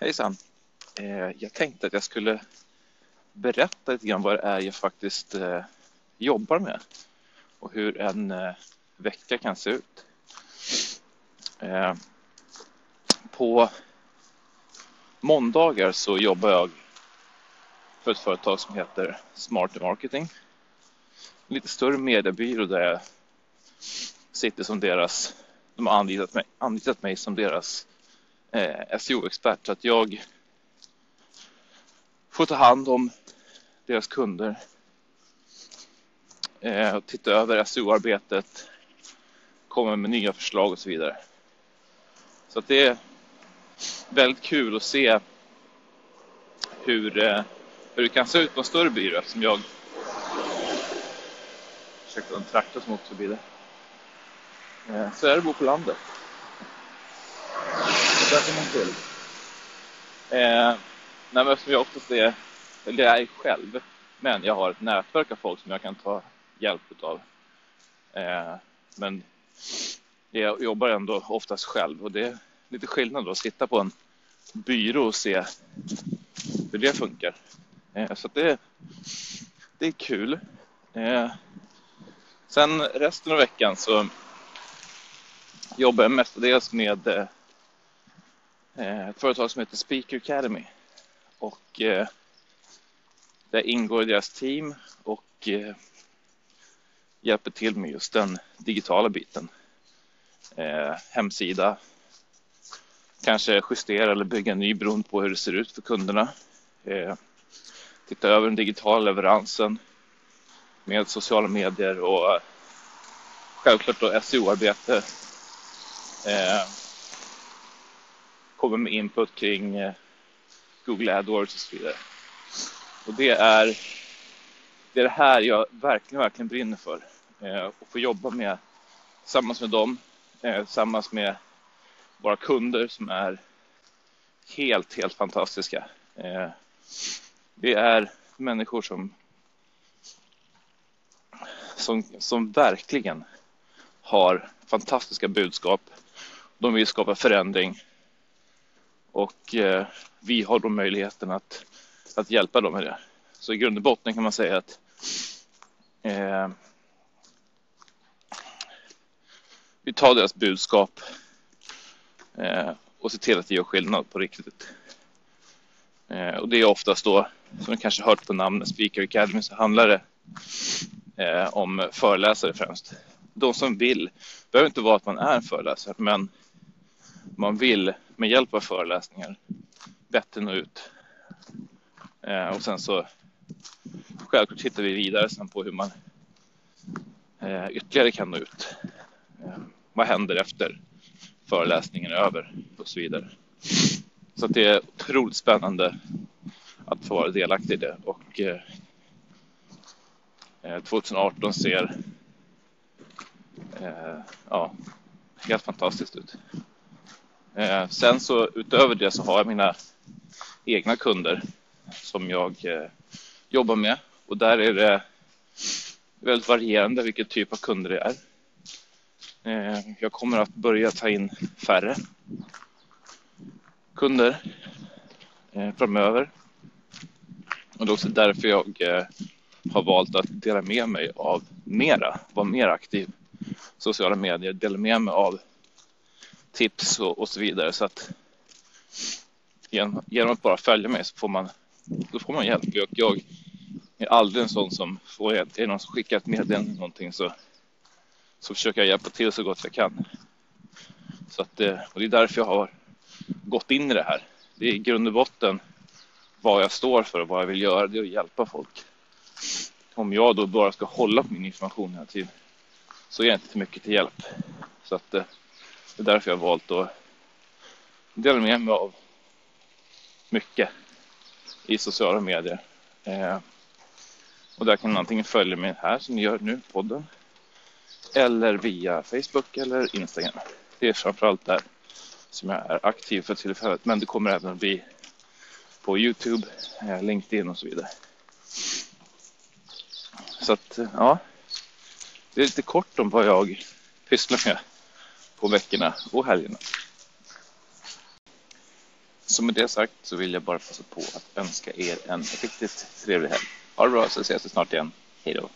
Hejsan! Eh, jag tänkte att jag skulle berätta lite grann vad det är jag faktiskt eh, jobbar med och hur en eh, vecka kan se ut. Eh, på måndagar så jobbar jag för ett företag som heter Smart Marketing. En lite större mediebyrå där jag sitter som deras, de har anlitat mig, anlitat mig som deras eh, SEO-expert. Så att jag får ta hand om deras kunder. Eh, och titta över SEO-arbetet. Komma med nya förslag och så vidare. Så att det är väldigt kul att se hur, eh, hur det kan se ut på en större byrå eftersom jag Ursäkta, en traktor som åkte förbi där. Eh, så är det att bo på landet där får man till. Eh, nej, men eftersom jag oftast är, eller jag är själv, men jag har ett nätverk av folk som jag kan ta hjälp av. Eh, men jag jobbar ändå oftast själv och det är lite skillnad då att sitta på en byrå och se hur det funkar. Eh, så det, det är kul. Eh, sen resten av veckan så jobbar jag mestadels med Eh, ett företag som heter Speaker Academy. Och eh, där ingår deras team och eh, hjälper till med just den digitala biten. Eh, hemsida, kanske justera eller bygga en ny beroende på hur det ser ut för kunderna. Eh, titta över den digitala leveransen med sociala medier och eh, självklart då SEO-arbete. Eh, Kommer med input kring eh, Google AdWords och så vidare. Och det är det, är det här jag verkligen, verkligen brinner för. Eh, och få jobba med tillsammans med dem, eh, tillsammans med våra kunder som är helt, helt fantastiska. Det är människor som, som, som verkligen har fantastiska budskap. De vill skapa förändring och eh, vi har då möjligheten att, att hjälpa dem med det. Så i grund och botten kan man säga att eh, vi tar deras budskap eh, och ser till att det gör skillnad på riktigt. Eh, och det är oftast då, som ni kanske hört på namnet Speaker Academy, så handlar det eh, om föreläsare främst. De som vill, behöver inte vara att man är en föreläsare, men man vill med hjälp av föreläsningar bättre nå ut. Eh, och sen så självklart tittar vi vidare sen på hur man eh, ytterligare kan nå ut. Eh, vad händer efter föreläsningen är över och så vidare. Så att det är otroligt spännande att få vara delaktig i det och eh, eh, 2018 ser eh, ja, helt fantastiskt ut. Eh, sen så utöver det så har jag mina egna kunder som jag eh, jobbar med och där är det väldigt varierande vilken typ av kunder det är. Eh, jag kommer att börja ta in färre kunder eh, framöver. Och det är också därför jag eh, har valt att dela med mig av mera, vara mer aktiv sociala medier, dela med mig av tips och, och så vidare. Så att genom, genom, att bara följa mig så får man, då får man hjälp. Jag, jag är aldrig en sån som får hjälp. Är det någon som skickar ett meddelande eller någonting så, så försöker jag hjälpa till så gott jag kan. Så att, eh, och det är därför jag har gått in i det här. Det är i grund och botten vad jag står för och vad jag vill göra. Det är att hjälpa folk. Om jag då bara ska hålla på min information hela tiden så är jag inte till mycket till hjälp. Så att eh, det är därför jag har valt att dela med mig av mycket i sociala medier. Eh, och där kan man antingen följa mig här som ni gör nu, podden, eller via Facebook eller Instagram. Det är framförallt där som jag är aktiv för tillfället, men det kommer även att bli på Youtube, eh, LinkedIn och så vidare. Så att, eh, ja, det är lite kort om vad jag pysslar med på veckorna och helgerna. så med det sagt så vill jag bara passa på att önska er en riktigt trevlig helg. Ha det bra så ses vi snart igen. Hej då!